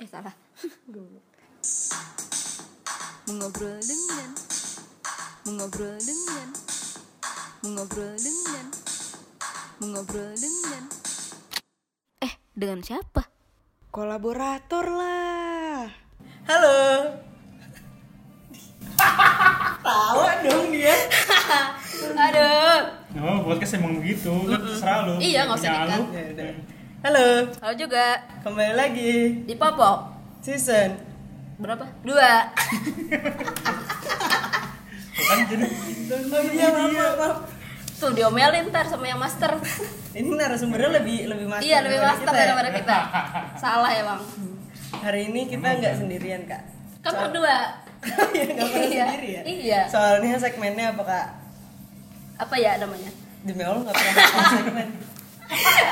Eh salah. Mengobrol dengan Mengobrol dengan Mengobrol dengan Mengobrol dengan Eh, dengan siapa? Kolaborator lah. Halo. Tawa dong dia. Aduh. Oh, podcast emang begitu, kan terserah lu. Iya, nggak usah dikat. Halo, Halo juga. kembali lagi Di Popok. season. Berapa? Dua. Bukan jadi Oh iya, maaf, maaf, maaf. Tuh diomelin ntar sama yang master. Ini narasumbernya lebih lebih master. iya, lebih daripada master kita ya. daripada kita. Salah ya, Bang. Hari ini kita nggak sendirian kak. Kan berdua. Iya, nggak pernah Iya. sendiri ya. Iya. Soalnya segmennya apa kak? Apa ya namanya? Demi Allah nggak pernah segmen.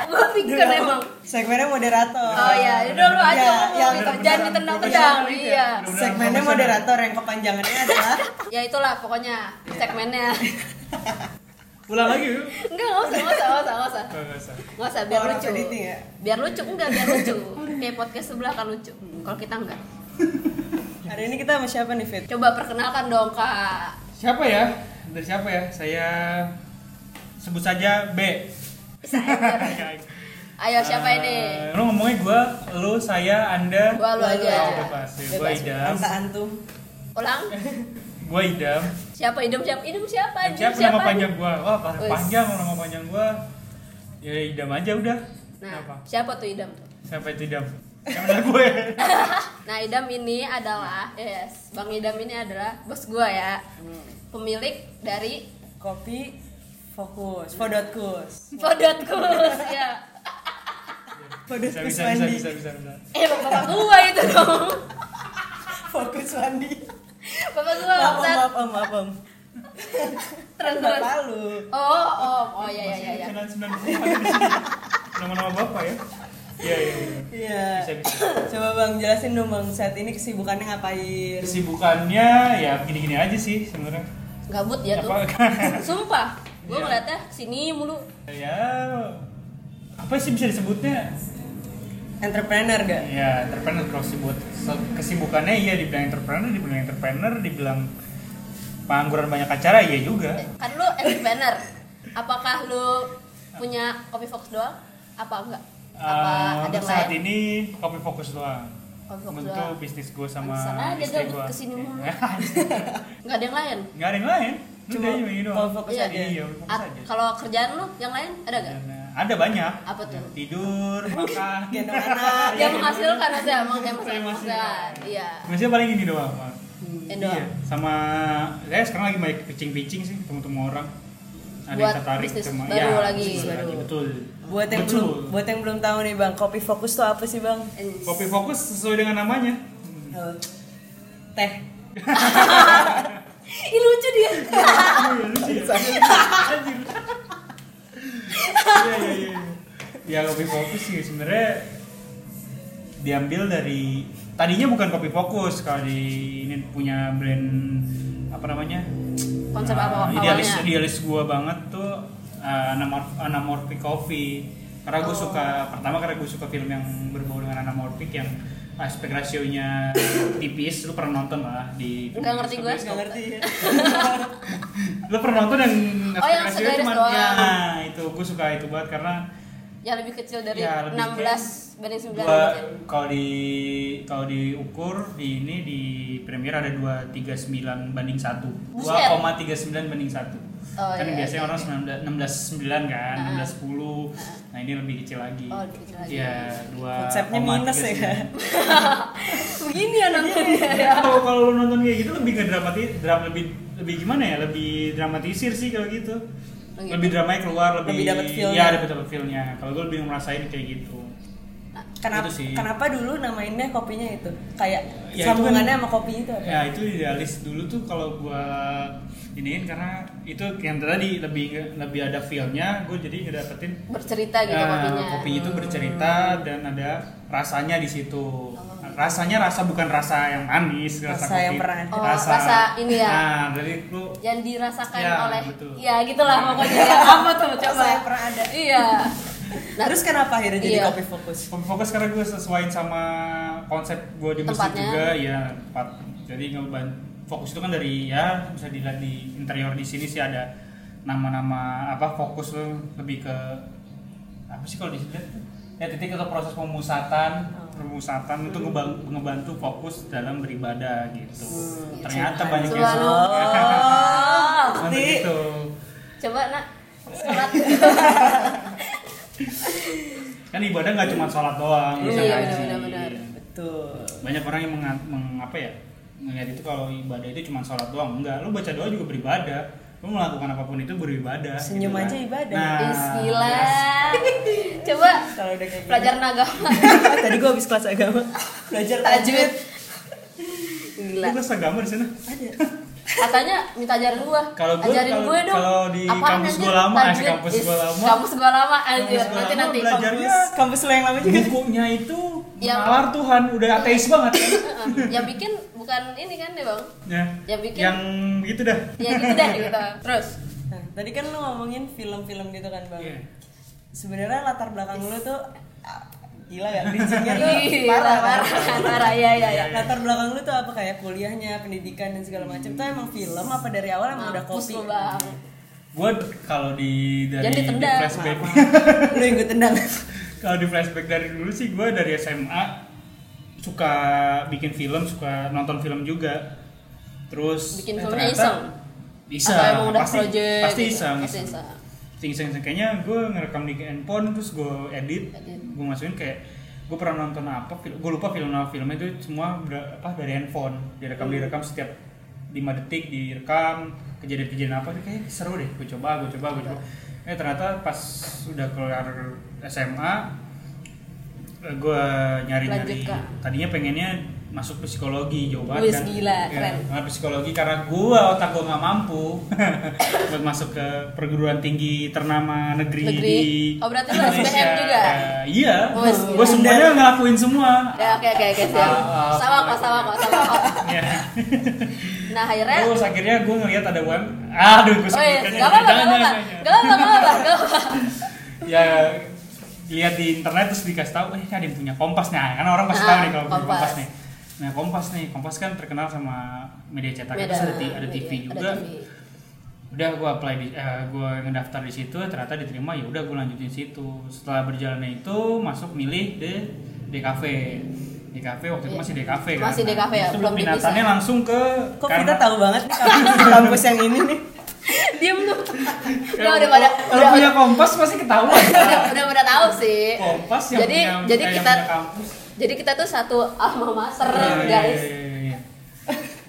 Gue pikir emang. Segmennya moderator. Oh iya, udah lu aja Ya, ngomong yang. Jangan ditendang-tendang. Iya. Segmennya moderator yang kepanjangannya adalah Ya itulah pokoknya segmennya. ulang lagi yuk. Enggak, enggak usah, enggak usah, enggak usah, enggak usah. Nggak usah. Enggak usah, biar lucu. ya? Biar lucu, enggak, biar lucu. Kayak podcast sebelah kan lucu. Kalau kita enggak. hari ini kita sama siapa nih Fit? Coba perkenalkan dong, Kak. Siapa ya? Dari siapa ya? Saya sebut saja B. Ayo siapa ini? Eh, lu ngomongnya gua, lu, saya, anda. Gua lu aja. Oh, bebas. Ya, Gua Idam. Anta antum. Ulang. Gua Idam. Siapa idem siapa? Idem siapa? Dan Idem siapa nama panjang gua? Wah, Wes. panjang nama panjang gua. Ya Idam aja udah. Nah, Apa? siapa tuh idem? Siapa itu Idam? Yang benar gue. Nah, idem ini adalah yes, Bang Idam ini adalah bos gua ya. Pemilik dari Kopi fokus, Fodotkus. Podotkus ya. Bisa Fodotkus bisa bisa mandi. bisa bisa. bisa. Eh, bapak gua itu dong. Fokus mandi. Bapak gua Maaf, maaf, om, maaf, om. terus terus. Lu. Oh, oh, oh ya ya ya ya. Channel 90 di sini. Nama-nama bapak ya? Iya iya iya. Iya. Bisa bisa. Coba bang jelasin dong bang saat ini kesibukannya ngapain? Kesibukannya ya gini-gini aja sih sebenarnya. Gabut ya tuh. Apa? Sumpah, gua Iya. ngeliatnya sini mulu. ya apa sih bisa disebutnya? Entrepreneur gak? Ya entrepreneur kalau sebut kesibukannya iya dibilang entrepreneur, dibilang entrepreneur, dibilang pengangguran banyak acara iya juga. Kan lu entrepreneur. Apakah lu punya kopi fox doang? Apa enggak? Apa Eh, ada saat lain? ini kopi fokus doang. Kopi fokus Untuk doang. bisnis gue sama istri gue. ke sini mulu. Enggak ada yang lain. Nggak ada yang lain. Cuma ini doang. kalau fokus Iya. aja. Iya, fokus A- aja. Kalau kerjaan lu yang lain ada gak? Ada banyak. Apa tuh? Tidur, makan, Gendong anak. Yang menghasilkan aja, emang yang Saya masih- menghasilkan. Iya. Masih paling ini doang, doang. Iya, sama saya sekarang lagi banyak pitching-pitching sih ketemu-temu orang. Ada Buat yang tertarik sama baru ya, lagi. Baru. betul. Buat yang Betul. belum buat yang belum tahu nih bang, kopi fokus tuh apa sih bang? Kopi fokus sesuai dengan namanya. Oh. Teh. Ih lucu dia. Iya, iya, iya. Ya kopi fokus sih sebenarnya diambil dari tadinya bukan kopi fokus kalau di ini punya brand apa namanya Konsep Uh, apa idealis awalnya? idealis gua banget tuh uh, anamorph anamorphic coffee karena gue Oh. suka pertama karena gue suka film yang berbau dengan anamorphic yang aspek rasionya tipis lu pernah nonton lah di Nggak ngerti gue. Gak ngerti. lu pernah nonton yang Oh, yang segaris cuman doang. ya itu gue suka itu banget karena Yang lebih kecil dari Ya, lebih 16 banding 9 gua gitu ya. kalau di kalau diukur di ini di Premier ada 239 banding 1. Buset. 2,39 banding 1. Oh, kan iya, biasanya iya, orang iya. 19 16 9 kan, Ah. 16 10. Nah, ini lebih kecil lagi. Oh, lebih kecil lagi. Iya, 2 Konsepnya minus ya kan? Begini ya nontonnya ya. Kalau kalau lu nonton kayak gitu lebih nggak dramatis, dram lebih lebih gimana ya? Lebih dramatisir sih kalau gitu. Oh, gitu? Lebih dramanya keluar, lebih Lebih dapet feel-nya. Iya, dapat dapat feel-nya. Kalau gue lebih ngerasain kayak gitu. Kenapa, Itu sih. kenapa dulu namainnya kopinya itu? Kayak Ya, itu sambungannya kan- sama kopi itu apa? Ya itu idealis dulu tuh kalau gua iniin karena itu yang tadi lebih lebih ada feelnya, gue jadi ngedapetin Bercerita gitu eh, kopinya. kopi itu bercerita dan ada rasanya di situ. Rasanya rasa bukan rasa yang manis, rasa, Rasa yang kopi. pernah ada. Oh, rasa ini ya. Nah, dari lu yang dirasakan Ya, oleh betul. ya gitulah pokoknya ya, apa tuh coba Rasa yang pernah ada. iya Terus kenapa akhirnya jadi Iya. kopi fokus? fokus karena gue sesuaiin sama konsep gue di Tempatnya. juga ya tempat jadi ngeban fokus itu kan dari ya bisa dilihat di interior di sini sih ada nama-nama apa fokus lebih ke apa sih kalau dilihat tuh? ya titik atau proses pemusatan pemusatan itu ngeban- ngebantu fokus dalam beribadah gitu ternyata banyak yang Subhanallah. Untuk Pasti. itu Coba nak sholat. kan ibadah nggak cuma sholat doang bisa Iya, ngaji. Betul. banyak orang yang menga- meng- apa ya ngeliat itu kalau ibadah itu cuma sholat doang enggak lu baca doa juga beribadah lu melakukan apa pun itu beribadah Senyum gitu kan. aja ibadah. nah Is, gila. Coba Kalau udah kayak pelajaran agama. Tadi gua habis kelas agama. Belajar Tajwid. tajwid. Gila. lu kelas agama di sana Ada. Katanya minta ajarin gua. Kalau gua- ajarin kalau- gue dong. kalau di Apaan kampus gua lama, Tajwid. asik kampus gua lama. Kampus gua lama anjir. Kampus gua Nanti nanti belajarnya kampus. Kampus lu yang lama juga. bukunya itu Yang- nalar Tuhan udah ateis banget kan Heeh. Yang bikin bukan ini kan ya bang? ya Yang bikin- yang gitu dah Ya gitu deh gitu. Terus Nah, tadi kan lu ngomongin film-film gitu kan, Bang. Iya. Sebenarnya latar belakang lu tuh ah, gila ya, bridgingnya tuh parah. parah, kan? parah, ya ya ya. Latar belakang lu tuh apa kayak kuliahnya, pendidikan dan segala macam tuh emang film apa dari awal emang udah Mampus kopi? gua kalau di dari Jangan di flashback lu yang gue tendang. kalau di flashback dari dulu sih gue dari SMA suka bikin film suka nonton film juga. Terus Bikin eh, filmnya ternyata iseng? Atau emang udah pasti project? pasti gitu? iseng. Pasti iseng. Iseng. iseng kayaknya gue ngerekam di handphone terus gue edit, Edit. gue masukin kayak gue pernah nonton apa gue lupa film nama filmnya itu semua ber- apa dari handphone. Direkam direkam setiap 5 detik direkam. Kejadian-kejadian apa kayak seru deh. Gue coba gue coba gue coba. Eh ternyata pas udah keluar SMA gue nyari nyari Lanjut, Kak. tadinya pengennya masuk psikologi jauh banget kan gila, Ya, keren. Psikologi karena gua otak gua nggak mampu buat masuk ke perguruan tinggi ternama negeri, Negeri. di Oh, berarti lu. SBM juga? Ya, iya, gua gila. semuanya ngelakuin semua. Ya oke oke oke siap. Ah, ah, Sama kok sama kok sama kok. Ya. Nah akhirnya. Terus akhirnya gua ngelihat ada web, aduh gua Oh iya, sebutkan apa-apa, jangan, gak apa-apa, gak apa-apa, gak apa-apa. Ya lihat di internet terus dikasih tahu, eh ada yang punya Kompas nih, karena orang pasti Ah, tahu nih kalau punya Kompas. Kompas nih. Nah Kompas nih, Kompas kan terkenal sama media cetak, Beda, terus ada, ada TV media, juga. ada TV. udah gue apply di eh, gue ngedaftar di situ ternyata diterima ya udah gue lanjutin situ setelah berjalannya itu masuk milih di DKV DKV waktu itu Iya. masih DKV kan Masih DKV ya, Itu belum peminatannya dipisah. langsung ke Kok kita tahu banget nih kampus yang ini nih? Diem lu. Ya, Udah udah pada udah punya kompas pasti ketahuan udah udah pada tahu sih. kompas yang Jadi punya, jadi eh, yang kita punya jadi kita tuh satu alma mater Iya, iya, guys. iya, iya, iya.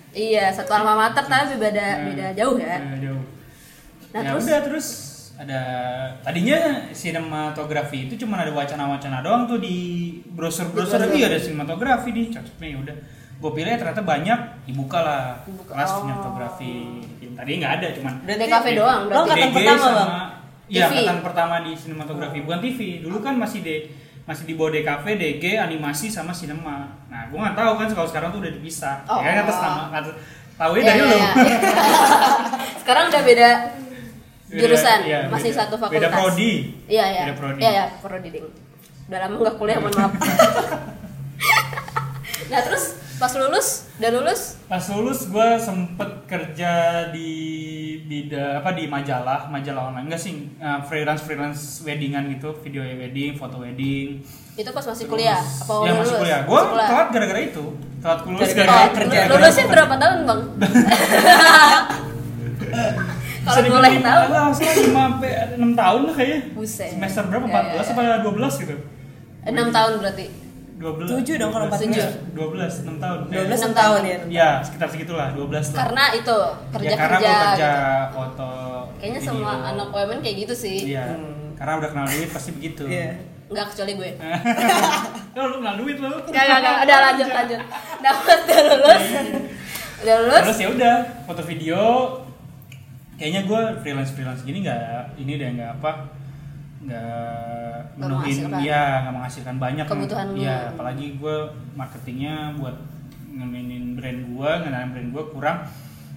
Iya satu alma mater tapi beda Nah, beda jauh ya. eh, jauh Nah ya terus udah terus ada tadinya sinematografi itu cuma ada wacana-wacana doang tuh di brosur-brosur Di brosur. iya ada sinematografi di cocoknya ya udah gue pilih ternyata banyak dibuka lah Dibuka. kelas Oh. sinematografi tadi nggak ada cuman Berarti DKV doang, Lo berarti. angkatan DG pertama, sama Bang? iya angkatan pertama di sinematografi bukan TV dulu kan masih de masih di bawah DKV, DG, animasi sama sinema. Nah, gue nggak tahu kan kalau sekarang tuh udah dipisah. Oh. Ya kan atas nama atas tahu ya Iya, dari iya, lu. iya. Sekarang udah beda Beda- jurusan, iya, masih beda- satu fakultas. beda prodi. Iya iya. Beda prodi. Iya iya, prodi ding. Udah lama nggak kuliah, mohon maaf. nah terus pas lulus, udah lulus, Pas lulus gue sempet kerja di bida apa di majalah majalah online enggak sih uh, freelance freelance weddingan gitu video wedding foto wedding itu pas masih kuliah? Apa ya udah masih lulus? kuliah gue telat gara-gara itu telat lulus Gara-gara gara-gara Oh, kerja. lulusnya berapa tahun bang? Kalau boleh tahu. Enggak, lima sampai enam tahun lah kayaknya. Buset. Semester berapa? Ya, 14 ya, ya. apa 12 gitu? 6 tahun berarti. 12. Tujuh dong kalau 12. Tujuh. 12, 6 tahun. 12 Ya. Enam enam tahun tahun. ya. Ya, sekitar segitulah, 12 lah. Karena itu kerja ya, karena kerja. gua kerja gitu. foto. Kayaknya video. semua anak UMN kayak gitu sih. Iya. Hmm. Karena udah kenal duit pasti begitu. Iya. Enggak kecuali gue. Oh, lu kenal duit lu. Enggak enggak. Udah lanjut lanjut. Nah, pas udah lulus. Udah lulus. Terus ya udah, foto video kayaknya gue freelance freelance gini nggak ini deh nggak apa Nggak menuhin menghasilkan. ya nggak menghasilkan banyak Kebutuhan lu. ya apalagi gue marketingnya buat ngemenin brand gue ngenalin brand gue kurang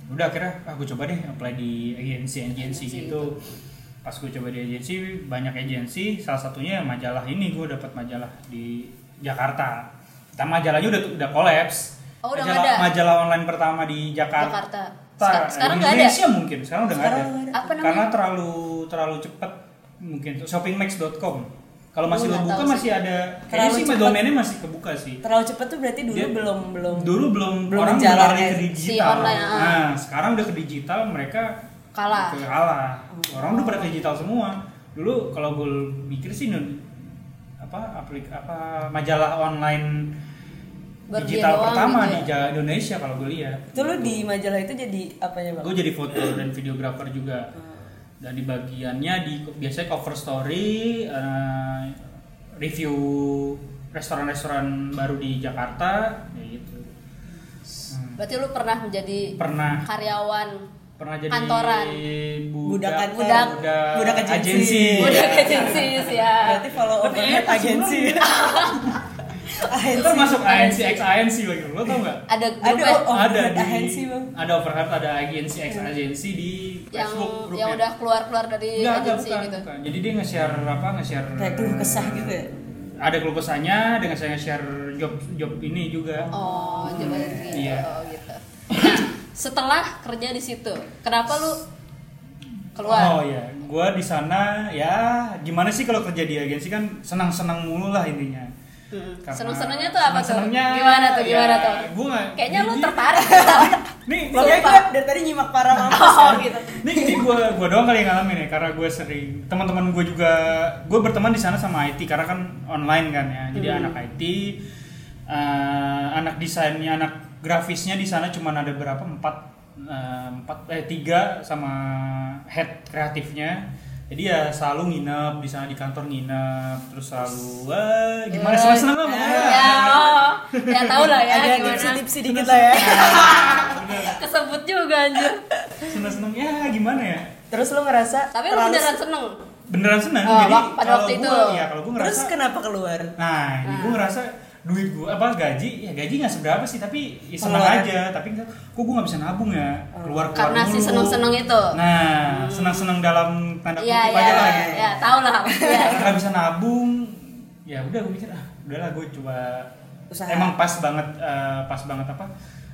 udah akhirnya ah gue coba deh apply di agensi agensi gitu pas gue coba di agensi banyak agensi salah satunya majalah ini gue dapat majalah di Jakarta kita majalahnya udah udah kolaps Oh, udah majalah, ada? majalah online pertama di Jakarta, Jakarta. Seka- sekarang nggak ada? Indonesia mungkin sekarang udah nggak Sekarang ada. Apa namanya? karena terlalu terlalu cepat mungkin shoppingmax.com kalau masih Oh, lo nggak buka tahu masih ada kayaknya sih cepet. domainnya masih kebuka sih Terlalu cepet tuh berarti dulu Dia- belum belum dulu belum, Belum orang jalan ya. ke Si digital online, ah. nah sekarang udah ke digital mereka Kalah. kalah orang udah pada ke digital semua dulu kalau gue pikir sih nun- apa aplik apa majalah online Baru dia digital pertama gitu di ya? Ja- Indonesia kalau gue lihat itu lu di majalah itu jadi apanya bang? gue jadi foto dan videografer juga dan di bagiannya di biasanya cover story eh, review restoran-restoran baru di Jakarta kayak gitu Hmm. Berarti lu pernah menjadi pernah karyawan pernah jadi Kantoran. budak Budak- budak- budak, budak agensi. agensi udah agensi ya. Berarti follow overhead enak agensi. Itu masuk ANC X ANC lagi lo tau nggak Ada Ada oh, ada di agensi bang. ada overhead ada agensi X agensi di yang Facebook yang grupnya. udah keluar-keluar dari Enggak, enggak, agensi bukan, gitu. bukan. Jadi dia nge-share apa? Nge-share Kayak keluh kesah gitu ya. Ada keluh kesahnya dengan saya nge-share job job ini juga. Oh, coba gitu. Iya. Oh, gitu. Nah, setelah kerja di situ, kenapa lu keluar? Oh iya, gua di sana ya gimana sih kalau kerja di agensi kan senang-senang mulu lah intinya. Hmm. Karena Seneng-senengnya tuh apa tuh? Gimana tuh? Gimana ya, tuh? Gua nggak. Kayaknya lu tertarik. Nih, Makanya makanya gue dari tadi nyimak para mampus oh, ya. gitu. Nih, ini gue gua doang kali yang ngalamin ya karena gue sering teman-teman gue juga gue berteman di sana sama IT karena kan online kan ya jadi Hmm. anak IT eh, anak desainnya anak grafisnya di sana cuma ada berapa empat eh, empat eh tiga sama head kreatifnya jadi ya selalu nginep di sana di kantor nginep terus selalu wah gimana seneng seneng lah pokoknya. Ya, oh. ya tau lah ya Ada gimana. tipsi-tipsi dikit lah ya. Kesebut juga anjir. seneng seneng ya gimana ya Terus lu ngerasa Tapi lu terlalu- beneran seneng. beneran seneng Oh, jadi pada kalau waktu gua, itu. ya kalau gue Terus ngerasa kenapa keluar? Nah, ini gue ngerasa duit gue apa gaji? Ya gaji nggak seberapa sih tapi ya senang Pengeluaran. aja. Tapi kok gue nggak bisa nabung ya? Keluar keluar Karena si seneng-seneng itu. nah senang senang dalam tanda kutip Iya, iya, aja lah iya, gitu. ya, tahu lah. Ya. Nggak bisa nabung ya udah gue mikir ah udahlah gue coba. Usaha. emang pas banget eh, pas banget apa?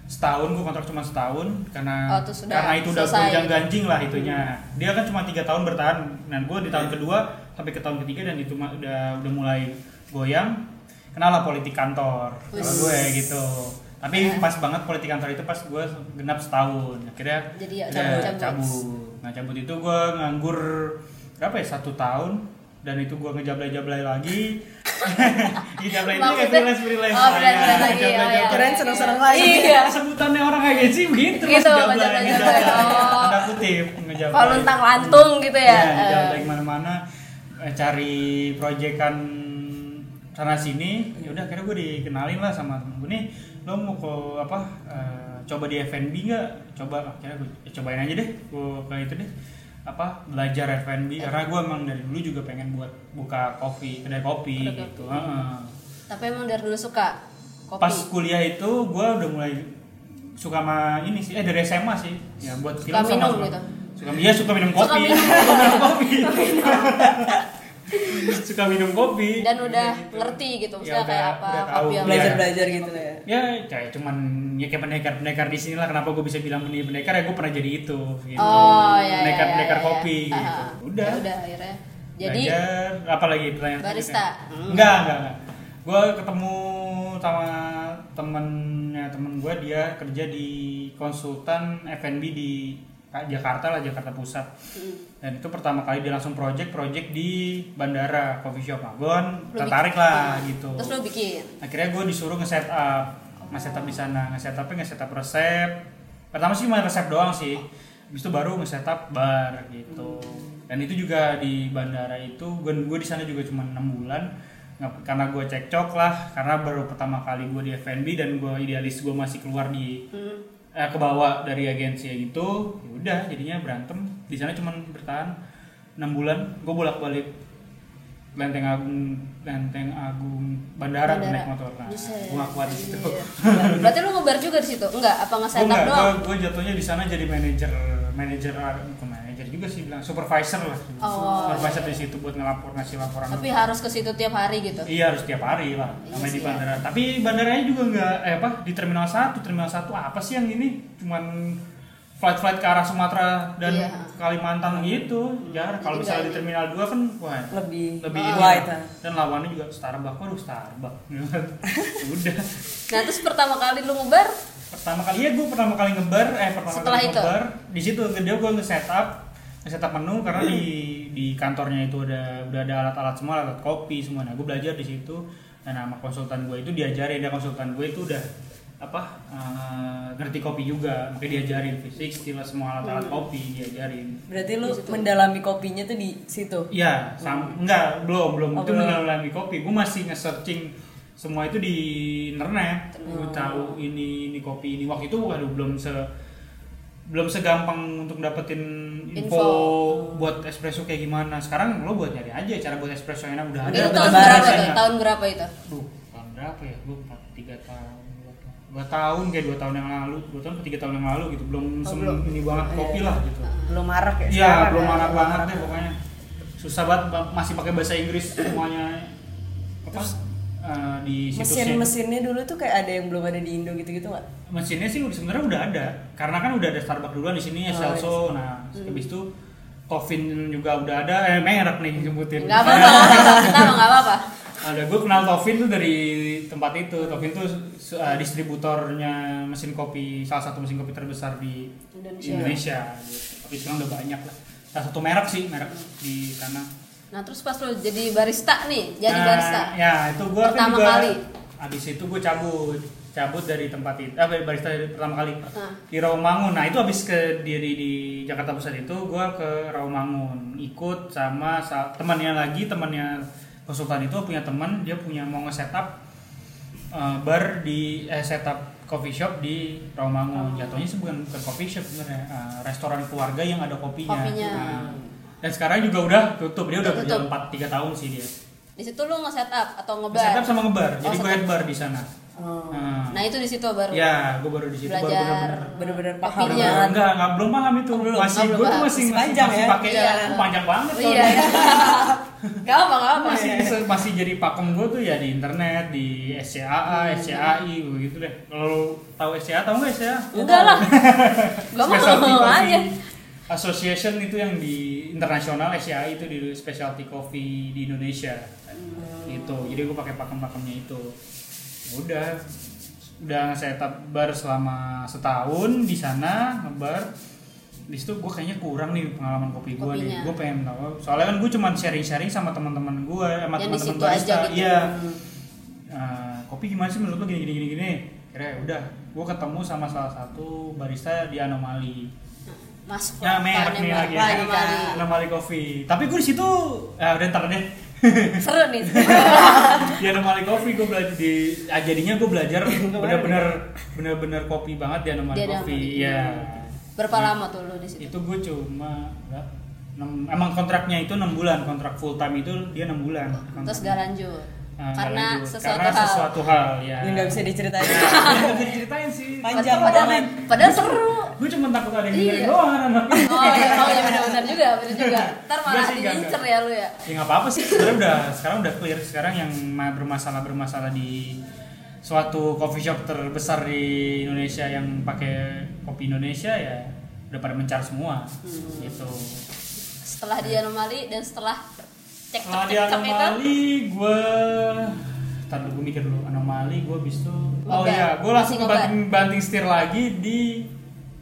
Setahun gue kontrak cuma setahun karena Oh, udah karena itu udah gonjang ganjing lah itunya. Dia kan cuma tiga tahun bertahan. Dan gue di tahun kedua sampai ke tahun ketiga dan itu udah udah mulai goyang kenal lah politik kantor kalau gue gitu tapi pas banget politik kantor itu pas gue genap setahun akhirnya Jadi ya, udah cabut-cabut. cabut nah cabut itu gue nganggur berapa ya satu tahun dan itu gue ngejablay-jablay lagi ngejablay itu kayak freelance freelance Oh, freelance lagi, oh, iya. Keren seneng-seneng lagi. Iya. sebutannya orang agensi begitu Gitu, ngejablay, ngejablay. Oh. Tanda kutip ngejablay. Kalau luntang lantung gitu ya. Iya, Eh, ngejablay ke mana-mana eh, cari proyekan sana sini ya udah akhirnya gue dikenalin lah sama temen gue nih lo mau ke apa eh, coba di F&B nggak coba akhirnya gue "Eh, cobain aja deh gue ke itu deh apa belajar F&B karena gue emang dari dulu juga pengen buat buka kopi kedai kopi Kedai gitu kopi. Heeh. Tapi emang dari dulu suka kopi. pas kuliah itu gue udah mulai suka sama ini sih eh dari SMA sih ya buat Suka film sama minum suka, gitu? suka iya suka minum Suka kopi minum. suka minum kopi suka minum kopi Dan udah Gitu. ngerti gitu, Ya, maksudnya udah- kayak apa udah kopi tahu. Belajar belajar gitu ya. ya kayak cuman ya kayak pendekar pendekar di sini lah kenapa gue bisa bilang pendekar pendekar ya gue pernah jadi itu gitu Oh, iya, pendekar iya, pendekar iya. kopi Ah, gitu ah. udah Ya udah akhirnya. Jadi belajar apa lagi pertanyaan barista? Hmm. enggak enggak, enggak. gue ketemu sama temennya temen gue dia kerja di konsultan F&B di Jakarta lah Jakarta Pusat Hmm. dan itu pertama kali dia langsung project project di bandara coffee shop nah gue kan tertarik lah ah. gitu Terus lu bikin. akhirnya gue disuruh nge-set up nge-set up di sana nge-set upnya nge-set up resep pertama sih cuma resep doang sih habis itu baru nge-set up bar gitu dan itu juga di bandara itu gue gue di sana juga cuma enam bulan karena gue cekcok lah karena baru pertama kali gue di F&B dan gue idealis gue masih keluar di Hmm. Eh, ke bawah dari agensi gitu ya udah jadinya berantem di sana cuma bertahan enam bulan gue bolak balik Lenteng Agung Lenteng Agung Bandara, Bandara. naik motor nah Buset. gue kuat di situ Iya. Berarti lu ngebar juga di situ? Enggak, apa nge-setup enggak doang? gue jatuhnya di sana jadi manajer manajer bukan manajer juga sih bilang supervisor lah Oh. supervisor di situ buat ngelapor ngasih laporan Tapi harus ke situ tiap hari gitu. Iya harus tiap hari lah, Iya namanya di bandara. Tapi bandaranya juga nggak, eh apa di terminal 1 terminal 1 apa sih yang ini? Cuman flight-flight ke arah Sumatera dan Iya. Kalimantan gitu. Ya kalau misalnya di terminal 2 kan wah lebih lebih ini wide lah. ah. dan lawannya juga Starbucks, waduh Starbucks. Udah. Nah, terus pertama kali lu ngebar Pertama kali ya gue pertama kali ngebar, eh pertama Setelah kali itu? ngebar di situ dia gue nge-setup nge-setup menu karena di di kantornya itu ada udah ada alat-alat semua, alat kopi semua. Nah, gue belajar di situ dan nama konsultan gue itu diajarin, dia konsultan gue itu udah apa eh, ngerti kopi juga, makanya diajarin fisik, stila semua alat-alat kopi diajarin. berarti lu Di situ. mendalami kopinya tuh di situ Iya, sam enggak belum belum Oh, itu belum. mendalami kopi. Gue masih nge-searching semua itu di internet. Gue tahu ini ini kopi ini waktu itu waduh belum se belum segampang untuk dapetin info, Info. buat espresso kayak gimana. Sekarang lo buat nyari aja cara buat espresso yang enak udah ada. itu tahun berapa biasanya. Tahun berapa itu? Duh, tahun berapa ya? Gue empat tiga tahun dua tahun kayak dua tahun yang lalu dua tahun atau tiga tahun yang lalu gitu belum Oh, sem- belum. ini banget kopi Iya. lah gitu belum marak ya Iya, belum ya. marah Belum banget marak. deh pokoknya. Susah banget ba- masih pakai bahasa Inggris semuanya. Apa? Eh, di situsnya. mesin-mesinnya dulu tuh kayak ada yang belum ada di Indo gitu-gitu nggak Mesinnya sih sebenarnya udah ada. Karena kan udah ada Starbucks duluan di sini, Oh, Celso. Nah, habis itu Tofin juga udah ada. Eh, merek nih sebutin. Enggak apa-apa, nggak apa-apa. kita nggak apa-apa. ada gue kenal Tofin tuh dari tempat itu. Tofin tuh uh, distributornya mesin kopi, salah satu mesin kopi terbesar di Indonesia. Indonesia. gitu. Tapi sekarang udah banyak lah. Salah satu merek sih, merek di sana. Nah, terus pas lu jadi barista nih, jadi Nah, barista. Ya, itu Pertama kan juga kali. Habis itu gue cabut, cabut dari tempat itu. Ah, barista dari pertama kali Nah. di Rawamangun. Nah, itu habis ke di, di, Jakarta Pusat itu gua ke Rawamangun, ikut sama sa- temannya lagi, temannya konsultan itu punya teman, dia punya mau nge-setup uh, bar di eh setup coffee shop di Rawamangun. Jatuhnya sih bukan bukan coffee shop sebenarnya, uh, restoran keluarga yang ada kopinya. Kopinya. Nah, dan sekarang juga udah tutup. Dia udah tutup. 4 3 tahun sih dia. Di situ lu nge-setup atau ngebar? Setup sama ngebar. Oh, Jadi gue setup. head bar di sana. Oh. Nah, Nah, itu di situ baru. ya, gue baru di situ baru belajar bener-bener bener-bener paham kopinya. banget. enggak enggak belum paham itu Oh, belum. masih Oh, gue tuh paham. masih Panjang masih ya? pakai Iya. oh, panjang banget Iya. soalnya. Gak apa, gak apa. masih masih jadi pakem gue tuh ya di internet di SCAA SCAI begitu deh kalau tahu SCA tahu nggak SCA Enggak lah. Gak mau aja. Association itu yang di internasional SCAI itu di specialty coffee di Indonesia. Gitu. Jadi gue pakai pakem-pakemnya itu. Ya udah udah setup bar selama setahun di sana ngebar. Di situ gue kayaknya kurang nih pengalaman kopi gue nih gue pengen tahu. Soalnya kan gue cuma sharing-sharing sama teman-teman gue sama Yang di teman-teman barista aja gitu. iya. Eh, kopi gimana sih menurut lo gini gini gini gini kira udah gue ketemu sama salah satu barista di anomali Masuk ya lah, merek kan, nih yang lagi lagi, Lagi, kali. Kak. anomali coffee tapi gue di situ ah udah ntar deh Seru nih. di anomali coffee gue belajar di ah, jadinya gue belajar bener-bener bener-bener kopi banget di anomali coffee ya Berapa lama tuh lu di situ? itu gue cuma? Enam- emang kontraknya itu enam bulan kontrak full time itu dia enam bulan Terus kontraknya. gak lanjut. Nah, Karena sesuatu karena hal. sesuatu hal ya yang nggak bisa diceritain Nggak bisa diceritain sih Panjang padahal, banget. padahal seru. gue cuma takut ada yang Iya. dengerin doang anak-anak Oh iya, oh iya benar-benar juga, benar juga. Ntar malah diincer ya lu ya. ya nggak apa-apa sih sebenarnya udah sekarang udah clear sekarang yang ma- bermasalah bermasalah di suatu coffee shop terbesar di Indonesia yang pakai kopi Indonesia ya udah pada mencar semua Hmm. gitu Setelah di anomali dan setelah cek setelah cek cek itu anomali gue dulu gue mikir dulu. Anomali gue bis itu oh iya gue langsung banting, banting setir lagi di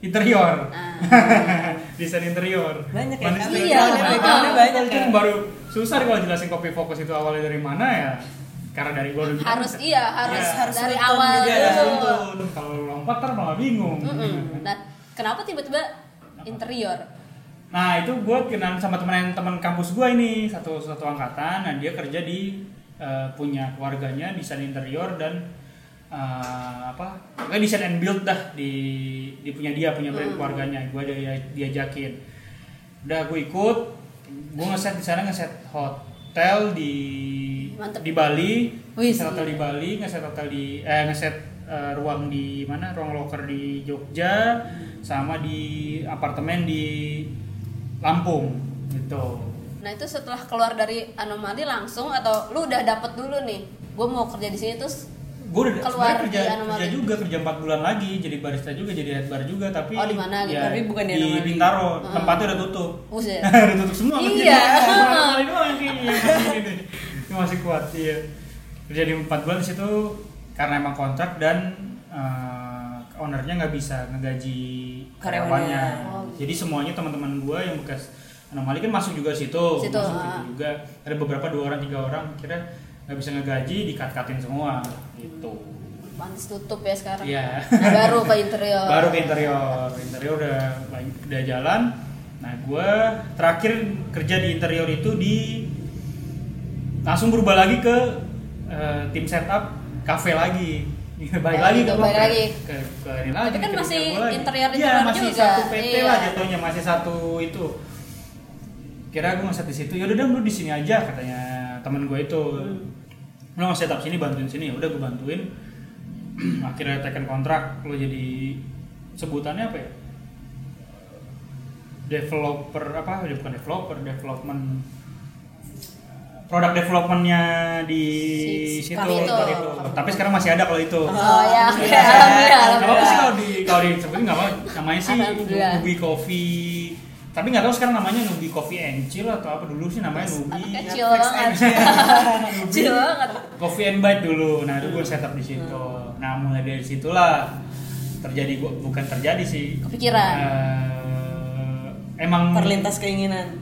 interior. Nah, desain interior. Banyak ya, Banting kan? Iya, backgroundnya banyak itu ya. baru susah kalau jelasin kopi fokus itu awalnya dari mana ya. Karena dari gue harus iya, harus Iya. Harus dari awal juga ya, dulu. kalau lompat ntar malah bingung. Mm-mm. Nah, kenapa tiba-tiba interior? Nah itu gue kenalan sama teman teman kampus gue ini satu satu angkatan. Nah dia kerja di eh, punya keluarganya desain interior dan eh, apa? Pokoknya desain and build dah di di punya dia punya brand Hmm. keluarganya. Gue dia diajakin. Udah gue ikut. Gue ngeset di sana ngeset hotel di Mantep. di Bali. Wih, ngeset hotel di Bali, ngeset hotel di eh ngeset eh, ruang di mana? Ruang loker di Jogja sama di apartemen di Lampung gitu Nah itu setelah keluar dari anomali langsung atau lu udah dapet dulu nih, gue mau kerja di sini terus gue udah Keluar kerja, di Anomali. kerja juga kerja 4 bulan lagi jadi barista juga jadi head bar juga tapi Oh, di mana gitu? ya, Tapi bukan di di Anomali. Bintaro tempatnya udah tutup udah tutup semua Iya. Masih ini. Masih kuat iya kerja di 4 bulan di situ karena emang kontrak dan eh, ownernya nggak bisa ngegaji Karyawannya. karyawannya Oh. Jadi semuanya teman-teman gue yang bekas anomali kan masuk juga situ, Situ, masuk ah. situ juga ada beberapa dua orang tiga orang kira nggak bisa ngegaji dikat-katin semua gitu Pantes tutup ya sekarang. Iya. Nah, baru ke interior. baru ke interior interior udah udah jalan nah gue terakhir kerja di interior itu di langsung berubah lagi ke eh, tim setup cafe lagi balik Oh, lagi ke balik lagi. ke, ke ini lagi Tapi kan ke masih gua lagi. interior-interior Iya, masih juga. satu PT Iya. lah jatuhnya masih satu itu kira gue ngeset di situ ya udah lu di sini aja katanya temen gue itu Hmm. lu nggak setup sini bantuin sini ya udah gue bantuin akhirnya taken kontrak lo jadi sebutannya apa ya developer apa ya bukan developer development produk developmentnya di Si- si situ itu. itu. tapi sekarang masih ada kalau itu Oh ya. Iya. alhamdulillah, apa-apa sih kalau di kalau disebutin nggak apa namanya sih. Nubi Coffee tapi nggak tahu sekarang namanya Nubi Coffee and Chill atau apa dulu sih namanya Nubi Kecil banget. Kecil banget. Coffee and Bite dulu nah itu gue setup di situ nah mulai dari situlah terjadi bukan terjadi sih Kepikiran. Eh, emang Terlintas keinginan.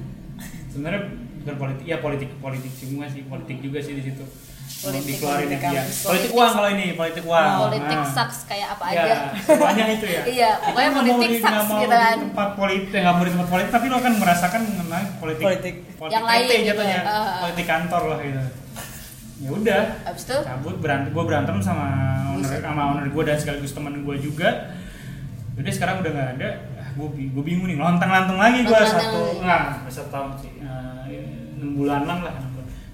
sebenarnya bukan politik ya politik politik semua sih politik juga sih di situ Politik, dikeluarin politik ya politik Politik uang sak- kalau ini politik uang Politik Nah. sucks kayak apa Ya, aja. banyak itu ya. Iya, pokoknya politik mau mau gitu kan. Di tempat politik, nggak mau di tempat politik, tapi lo akan merasakan mengenai politik. Politik. Yang lain gitu. jatuhnya, Ah. politik kantor lah gitu. Ya udah, Abis itu cabut berantem, gue berantem sama owner, sama owner gue dan sekaligus teman gue juga. Jadi sekarang udah nggak ada, gue gue bingung nih, lontang lantung lagi gue satu, nggak satu tahun sih, eh, enam bulanan lah.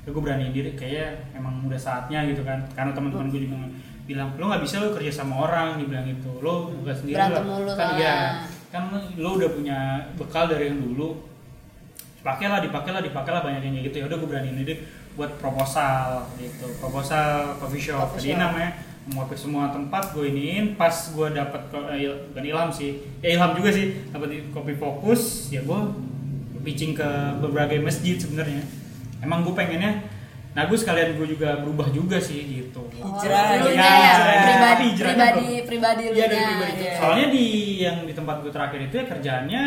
Ya, gue berani diri, kayaknya emang udah saatnya gitu kan, karena teman-teman gue juga bilang lo nggak bisa lo kerja sama orang dibilang gitu. Lo buka sendiri Berantem lah." kan ya kan lo udah punya bekal dari yang dulu. Pakailah dipakailah dipakailah banyak yang gitu. Ya udah gue berani ide buat proposal gitu. Proposal coffee shop. Coffee jadi shop. namanya mau ke semua tempat gue iniin pas gue dapat eh, bukan ilham sih ya ilham juga sih dapat kopi fokus ya gue pitching ke berbagai masjid sebenarnya emang gue pengennya nah gue sekalian gue juga berubah juga sih gitu Hijrah, lu ya, nya ya, hijrah. pribadi, pribadi, pribadi lu Iya dari pribadi. gitu. Soalnya di yang di tempat gue terakhir itu ya kerjaannya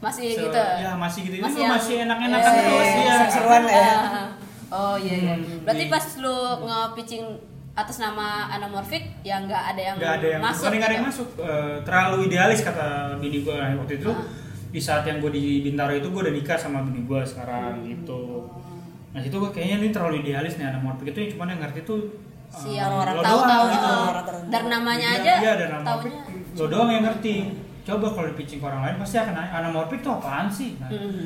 masih se- gitu. Ya masih gitu. Masih, yang- masih enak-enakan Iya, terus iya, ya. iya. Seru-seruan lah ya. Ah. Oh iya iya. Hmm, Berarti di- pas lu nge-pitching atas nama anamorphic ya nggak ada yang Gak ada yang masuk. nggak ada yang gitu. masuk. Eh, terlalu idealis kata bini gue waktu itu. Ah. Di saat yang gue di Bintaro itu gue udah nikah sama bini gue sekarang Hmm. gitu. Nah itu gue kayaknya ini terlalu idealis nih anamorphic itu yang cuman yang ngerti tuh Si eh, yang orang lo tahu doang tahu gitu. oh, orang tertentu. dari namanya Dia aja. Iya, anamorphic taunya. lo doang yang ngerti. Coba kalau di pitching ke orang lain pasti akan nanya anamorphic itu apaan sih? Nah, Mm.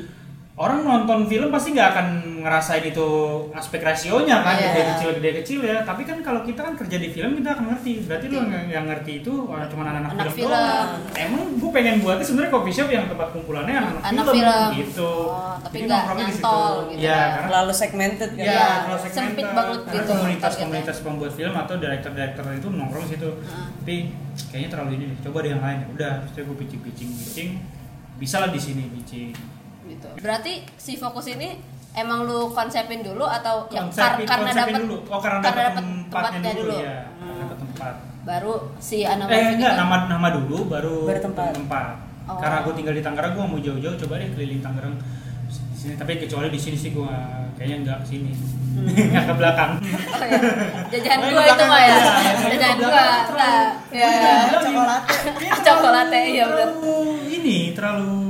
Orang nonton film pasti nggak akan ngerasain itu aspek rasionya kan Iya. gede kecil gede kecil ya tapi kan kalau kita kan kerja di film kita akan ngerti berarti lo yang, yang ngerti itu orang cuma anak-anak Anak film, film. doang emang gue pengen buatnya sebenarnya coffee shop yang tempat kumpulannya anak, Anak film, film. gitu Oh, tapi nggak nongkrongnya di situ. nyantol gitu ya kan. karena Terlalu segmented kan. Ya, Iya, kalau sempit banget karena gitu komunitas-komunitas pembuat film atau director-director itu nongkrong situ. Heeh. Tapi kayaknya terlalu ini deh. Coba deh yang lain. Udah, terus gue pitching-pitching pitching. Bisa lah di sini pitching. Berarti si fokus ini emang lu konsepin dulu atau yang Konsepin, kar- karena konsepin dapat dulu. Oh, karena, karena dapat tempatnya, dulu, ya. Hmm. Karena dapat tempat. Baru si Eh, anamorphic enggak, itu nama nama dulu baru Baru tempat. Oh. Karena gue tinggal di Tangerang, gue mau jauh-jauh coba deh keliling Tangerang. Sini, tapi kecuali di sini sih gue kayaknya enggak ke sini. Enggak ke belakang. Oh, ya. Jajahan Oh, gua itu mah ya. yang gua. Nah, ya. Cokolate. Cokolate iya benar. ini terlalu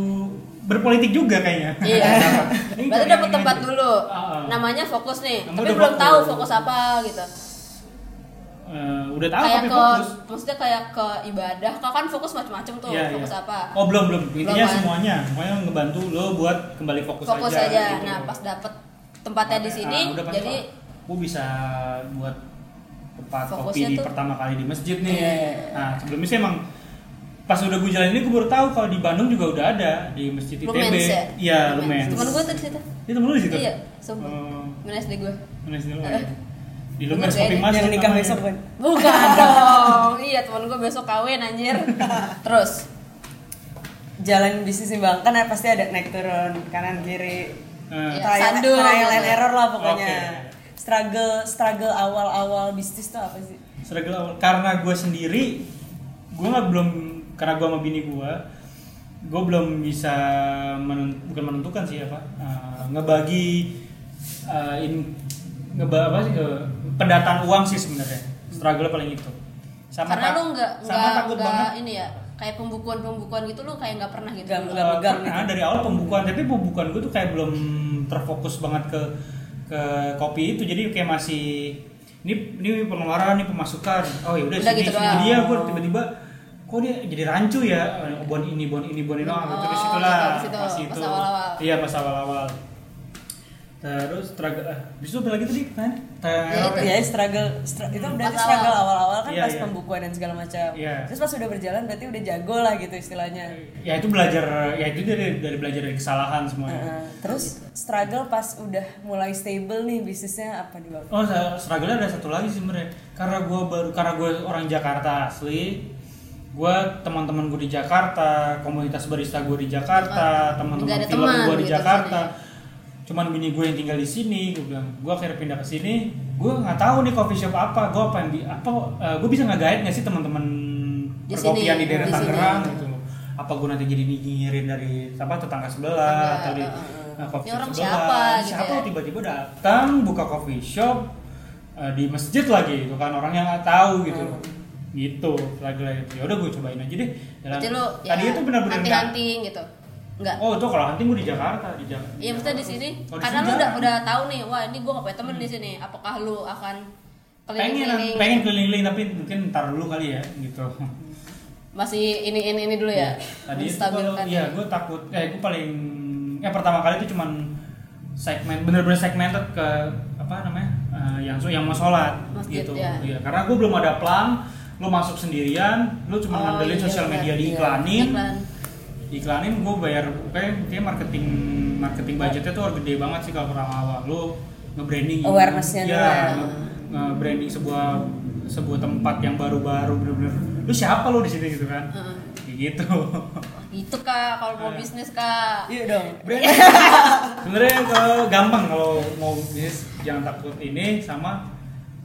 berpolitik juga kayaknya. Iya. Berarti dapat tempat ini. dulu. Ah. Namanya fokus nih. Kamu Tapi belum fokus. tahu fokus apa gitu. Eh, udah tahu kayak tapi ke fokus. maksudnya kayak ke ibadah. Kau kan fokus macam-macam tuh. Iya, fokus iya. apa? Oh belum belum. Intinya kan? semuanya, semuanya ngebantu lo buat kembali fokus, fokus aja. aja. gitu. Nah, pas dapet tempatnya di sini Ah, udah pas jadi gue bisa buat tempat kopi Fokusnya di tuh- pertama kali di masjid nih. Iya. Nah sebelumnya sih emang pas udah gue jalan ini gue baru tahu kalau di Bandung juga udah ada di masjid ITB Lumens ya? iya Lumens Temen gue tuh di situ. itu temen lu di situ Iya, sumpah. Mana SD gue? Di Lumens beda. mas yang nikah besok kan Bukan dong. Iya, temen gue besok kawin anjir. Terus jalan bisnis nih bang kan pasti ada naik turun kanan kiri Eh, Iya. trial, sandung. trial and error lah pokoknya Oke. struggle struggle awal awal bisnis tuh apa sih struggle awal karena gue sendiri gue nggak belum karena gue sama bini gue gue belum bisa menun- bukan menentukan sih apa eh, ngebagi eh, in ngeba apa sih ke pendataan uang sih sebenarnya. Struggle paling itu. Sama karena tak- lu nggak nggak takut nggak banget. ini ya kayak pembukuan pembukuan gitu lu kayak nggak pernah gitu. Nggak- Eh, megang pernah gitu. dari awal pembukuan tapi pembukuan gue tuh kayak belum terfokus banget ke ke kopi itu. Jadi kayak masih ini ini pengeluaran ini pemasukan. Oh ya udah sini gitu sini dia gue tiba-tiba kok dia jadi rancu ya bon ini bon ini bon ini oh, Oh, terus itulah pas itu, pas pas itu iya pas awal-awal terus struggle ah bisa apa lagi tadi kan Ya, itu. ya struggle str- itu berarti Pas struggle awal. awal-awal kan Iya, pas iya. pembukuan dan segala macam Iya. terus pas udah berjalan berarti udah jago lah gitu istilahnya ya itu belajar ya itu dari dari belajar dari kesalahan semuanya Heeh. terus struggle pas udah mulai stable nih bisnisnya apa nih bang Oh, struggle ada satu lagi sih sebenarnya. Karena gue baru karena gue orang Jakarta asli, gue teman-teman gue di Jakarta, komunitas barista gue di Jakarta, Nggak teman-teman film gue di gitu Jakarta. Cuman bini gue yang tinggal di sini, gue bilang, gue akhirnya pindah ke sini, gue nggak tahu nih coffee shop apa, gue apa yang di apa, gue bisa nggak guide nggak sih teman-teman Di perkopian sini, di daerah di sini. Tangerang gitu loh. Apa gue nanti jadi nyinyirin dari apa tetangga sebelah atau di uh, uh. coffee shop sebelah. siapa gitu siapa ya? tiba-tiba datang buka coffee shop eh, di masjid lagi itu kan orang yang nggak tahu gitu Hmm. Gitu lagi lagi ya udah gue cobain aja deh Jalan- Berarti lu ya tadi itu benar-benar nggak- hunting-hunting gitu. Enggak. oh itu kalau hunting gue di Jakarta di Jakarta Iya, maksudnya di sini. Oh, di karena lu udah udah tahu nih, wah ini gua gak punya temen di sini. Apakah lu akan pengen keliling-keliling? pengen keliling tapi mungkin ntar dulu kali ya gitu Masih ini ini ini dulu ya. tadi itu kalau iya gue takut eh gue paling ya pertama kali itu cuman segmen bener-bener segmented ke apa namanya eh, yang yang mau sholat Masjid, gitu ya. Iya, karena gue belum ada plan lu masuk sendirian lu cuma Oh, ngandelin iya, sosial benar. media Iya. diiklanin Iklan. diiklanin gue bayar kayak kayak marketing marketing budgetnya tuh gede banget sih kalau pertama awal lu nge-branding Awareness-nya ya, ya. nge- nge-branding sebuah sebuah tempat yang baru-baru bener-bener lu siapa lu di sini gitu kan Heeh. kayak gitu Itu kak, kalau mau bisnis kak. iya dong Branding. sebenarnya kalau gampang kalau mau bisnis jangan takut ini sama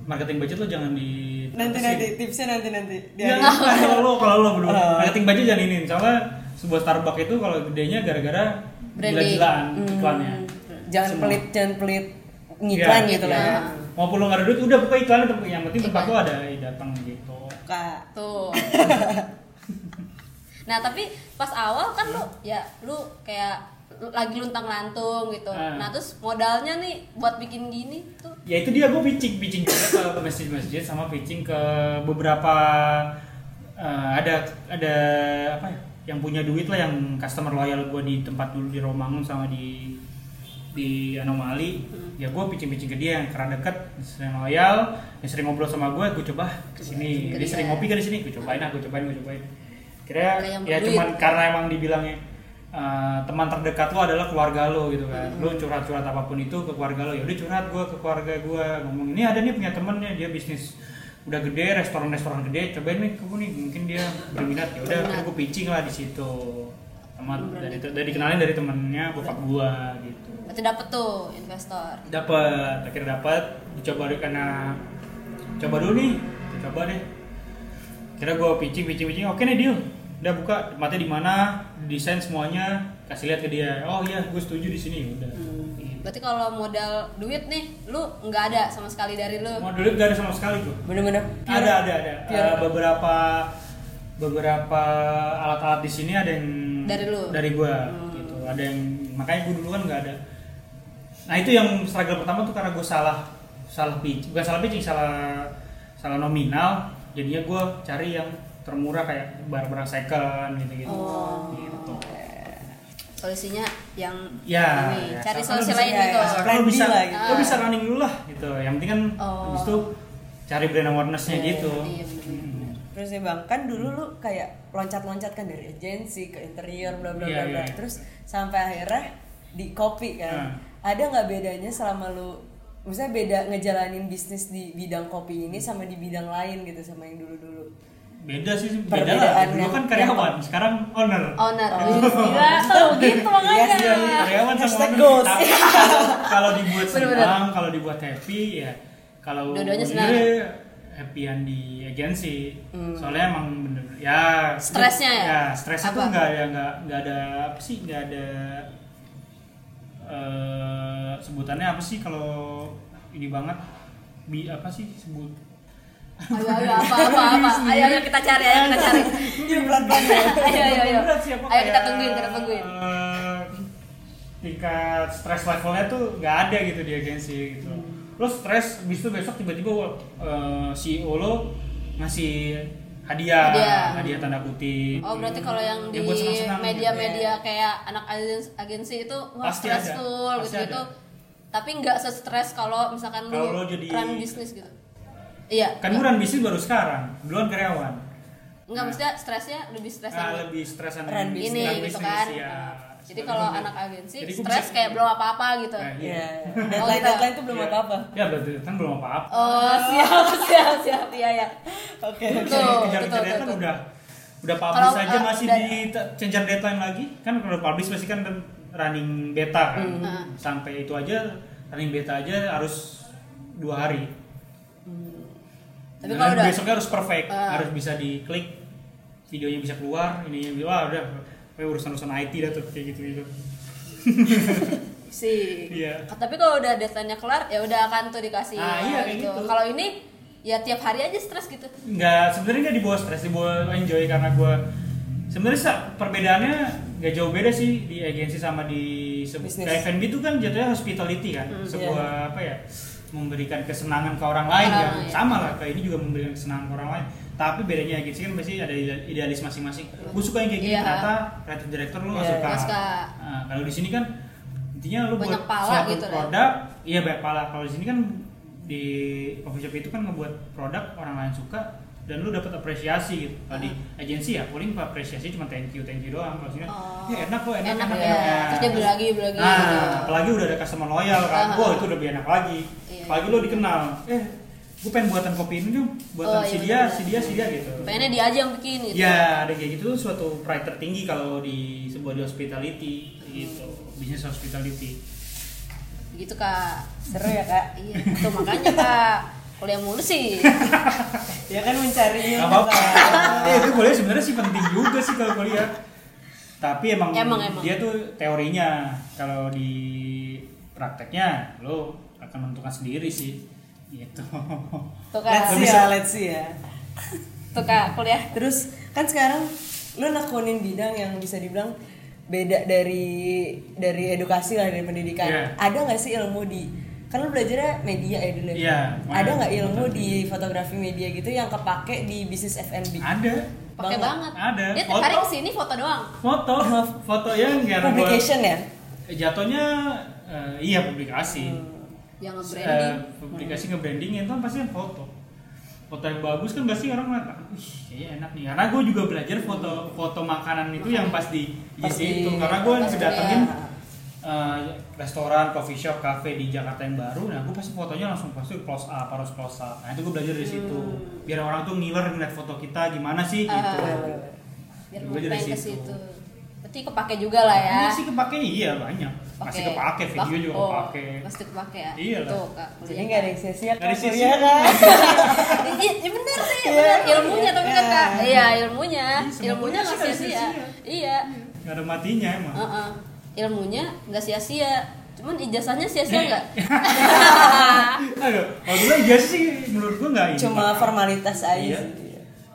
marketing budget lo jangan di nanti nanti tipsnya nanti nanti Ya, Dia- kalau lo kalau lo berdua Oh. marketing budget jangan ini soalnya sebuah Starbucks itu kalau gedenya gara-gara Branding. gila-gilaan Hmm. iklannya jangan Semua. pelit jangan pelit ngiklan Iya. gitu lah ya Iya. maupun lo nggak ada duit udah buka iklan tapi yang penting tempat lo ada ya datang gitu kak Tuh. nah tapi pas awal kan lu ya lu kayak lagi luntang lantung gitu. Ah. Nah terus modalnya nih buat bikin gini tuh. Ya itu dia gue pitching pitching juga ke masjid-masjid sama pitching ke beberapa eh, ada ada apa ya yang punya duit lah yang customer loyal gue di tempat dulu di Romangun sama di di anomali. Ya gue pitching pitching ke dia yang karena deket sering loyal yang sering ngobrol sama gue gue coba ke sini Ke dia sering ngopi kan di sini gue cobain ah gue cobain gue cobain. Kira ya cuman karena emang dibilangnya eh, teman terdekat lo adalah keluarga lo gitu kan. Lo curhat-curhat apa pun itu ke keluarga lo ya udah curhat gue ke keluarga gue ngomong ini ada nih punya temennya dia bisnis udah gede restoran-restoran gede cobain nih kamu nih mungkin dia berminat ya udah gue pitching lah di situ. Teman dari dari dikenalin dari temennya bokap gue gitu. Berarti dapet tuh investor. dapat akhirnya dapat dicoba deh karena coba dulu nih coba deh. Kira gue pitching pitching pitching. Oke nih deal udah buka tempatnya di mana desain semuanya kasih lihat ke dia. Oh iya gue setuju di sini udah. Gitu. Berarti kalau modal duit nih lu nggak ada sama sekali dari lu. mau dulu gak ada sama sekali tuh bener-bener? Ada ada ada. Pure- Eh, beberapa beberapa alat-alat di sini ada yang Dari lu? dari gua Hmm. gitu. Ada yang makanya gua dulu kan nggak ada. Nah itu yang struggle pertama tuh karena gue salah salah pitch bukan salah pitching salah salah nominal. Jadinya gua cari yang termurah kayak barang-barang second gitu gitu Oh. gitu Solusinya yang ya, ini ya, cari solusi lu lain gitu. B bisa lah gitu. lu bisa running dulu lah gitu yang penting kan Oh. habis itu cari brand awarenessnya Iya, gitu Iya bener-bener. Hmm. Terus nih bang, kan dulu lu kayak loncat-loncat kan dari agensi ke interior bla bla Iya, bla bla. iya, iya. Terus sampai akhirnya di kopi kan. Hmm. Ada nggak bedanya selama lu, misalnya beda ngejalanin bisnis di bidang kopi ini sama di bidang lain gitu sama yang dulu dulu. Beda sih beda lah. Dulu kan karyawan sekarang owner. Owner. Gila tuh gitu makanya. Yes, Iya, karyawan sama Hashtag owner. Tapi kalau dibuat senang kalau dibuat happy ya kalau Dua-duanya senang. happyan di agensi. Soalnya emang bener ya Stresnya ya? ya stresnya tuh Apa? nggak ada nggak nggak ada apa sih nggak ada eh sebutannya apa sih kalau ini banget? Bi apa sih sebut ayo ayo apa apa apa ayo ayo kita cari ayo kita cari Ini pelan-pelan ya. ayo ayo ayo Berat ayo kita tungguin kita tungguin eh, tingkat stress levelnya tuh nggak ada gitu di agensi gitu lo stres bis itu besok tiba-tiba eh, CEO lo ngasih hadiah Hadiah. hadiah tanda kutip Oh berarti kalau yang di Ya, senang-senang gitu. media-media kayak anak agensi, agensi itu wah Pasti ada. stressful Pasti gitu gitu. ada. Tapi nggak se-stress kalau misalkan lu lo jadi- run bisnis gitu. Iya. kan gue run bisnis baru sekarang duluan karyawan Enggak maksudnya stresnya lebih stres nah, lebih stresan Run ini run gitu bisnis, kan. ya. Jadi kalau anak agensi stres bisa- kayak belum apa-apa gitu. Nah, iya. Iya. Oh, Deadline gitu. deadline tuh belum Iya. apa-apa. ya berarti kan belum apa-apa Oh siap siap siap iya ya. Oke. Tuh, kejar betul, kejar betul, deadline betul. udah udah publish Kalau, aja uh, masih dan- di kejar deadline lagi kan kalau publish pasti kan running beta kan Hmm. sampai itu aja running beta aja harus dua hari Tapi kalau udah besoknya harus perfect Ah. harus bisa diklik videonya bisa keluar ini wah udah kayak urusan urusan IT dah tuh kayak gitu gitu sih. Iya. Tapi kalau udah deadline-nya kelar ya udah akan tuh dikasih Ah, iya, kayak gitu. Kalau ini ya tiap hari aja stres gitu. nggak sebenarnya nggak dibawa stres dibawa enjoy karena gue sebenarnya perbedaannya nggak jauh beda sih di agensi sama di sebu- Bisnis. kayak F&B itu kan jatuhnya hospitality kan Hmm, sebuah apa ya memberikan kesenangan ke orang lain Ah, kan iya. sama lah kayak ini juga memberikan kesenangan ke orang lain tapi bedanya agensi kan pasti ada ide- idealis masing-masing gue suka yang kayak gini Iya. ternyata creative director lu nggak Iya, suka. Nah, kalau di sini kan intinya lu Banyak buat pala suatu gitu produk iya banyak pala kalau di sini kan di coffee shop itu kan ngebuat produk orang lain suka dan lu dapat apresiasi gitu. Kalau di agensi ya paling apresiasi cuma thank you thank you doang. Kalau sini Oh. ya enak kok enak Enak, enak, ya. enak. Terus dia beli lagi, beli lagi Nah, gitu. apalagi udah ada customer loyal kan. Ah. Wah, itu udah lebih enak lagi. Iya. Apalagi lu dikenal. Eh, gue pengen buatan kopi ini dong. Buatan Oh, si iya, dia, bener-bener. si dia, si dia gitu. Pengennya dia aja yang bikin gitu. Ya, ada kayak gitu suatu pride tertinggi kalau di sebuah di hospitality gitu. Bisnis hospitality. Gitu kak. Seru ya kak. Iya. Tuh makanya kak kuliah mulu sih. Ya kan mencari Gak apa-apa. Eh, itu kuliah sebenarnya sih penting juga sih kalau kuliah. Tapi emang, Emang, emang. dia tuh teorinya. Kalau di prakteknya lo akan menentukan sendiri sih. Gitu. Tuh Let's kak. see ya, let's see ya. Tuh kak kuliah. Terus kan sekarang lu nekunin bidang yang bisa dibilang beda dari dari edukasi lah dari pendidikan. Iya. Ada nggak sih ilmu di kan lu belajarnya media ya dulu. ya? Iya, Ada nggak ilmu fotografi. di fotografi media gitu yang kepake di bisnis F&B? Ada Pakai Banget. banget. Ada. Dia tiap hari ke sini foto doang. foto, foto yang gua- Publication ya? jatuhnya eh, iya publikasi. Yang Eh, nge-branding. publikasi nge-branding itu kan pasti kan foto foto yang bagus kan pasti orang ngeliat wih kayaknya enak nih karena gue juga belajar foto foto makanan itu yang pas di di situ karena gue pas di- datengin ya. Eh, restoran coffee shop cafe di Jakarta yang baru nah gue pasti fotonya langsung pasti close up harus close up nah itu gue belajar dari situ biar orang tuh ngiler ngeliat foto kita gimana sih gitu Ah. Biar Gua mau dari pengen ke situ. situ. Berarti kepake juga lah ya. Ini sih kepake iya banyak masih Oke. kepake video juga oh, kepake Pasti kepake ya. Iya lah. Tuh kak. Jadi nggak ada yang sia-sia Nggak ada kan sia-sia. kan? Iya, iya bener sih, Iya. bener. ilmunya tapi kan Iya. kak, iya ilmunya, Iya, ilmunya kuliah sih nggak nggak sia-sia, iya, nggak ada matinya emang Heeh. Ilmunya nggak sia-sia, cuman ijazahnya sia-sia Eh. nggak? Aduh, kalau dulu ijazah sih menurut gua nggak ini. Cuma Pak. formalitas aja Iya.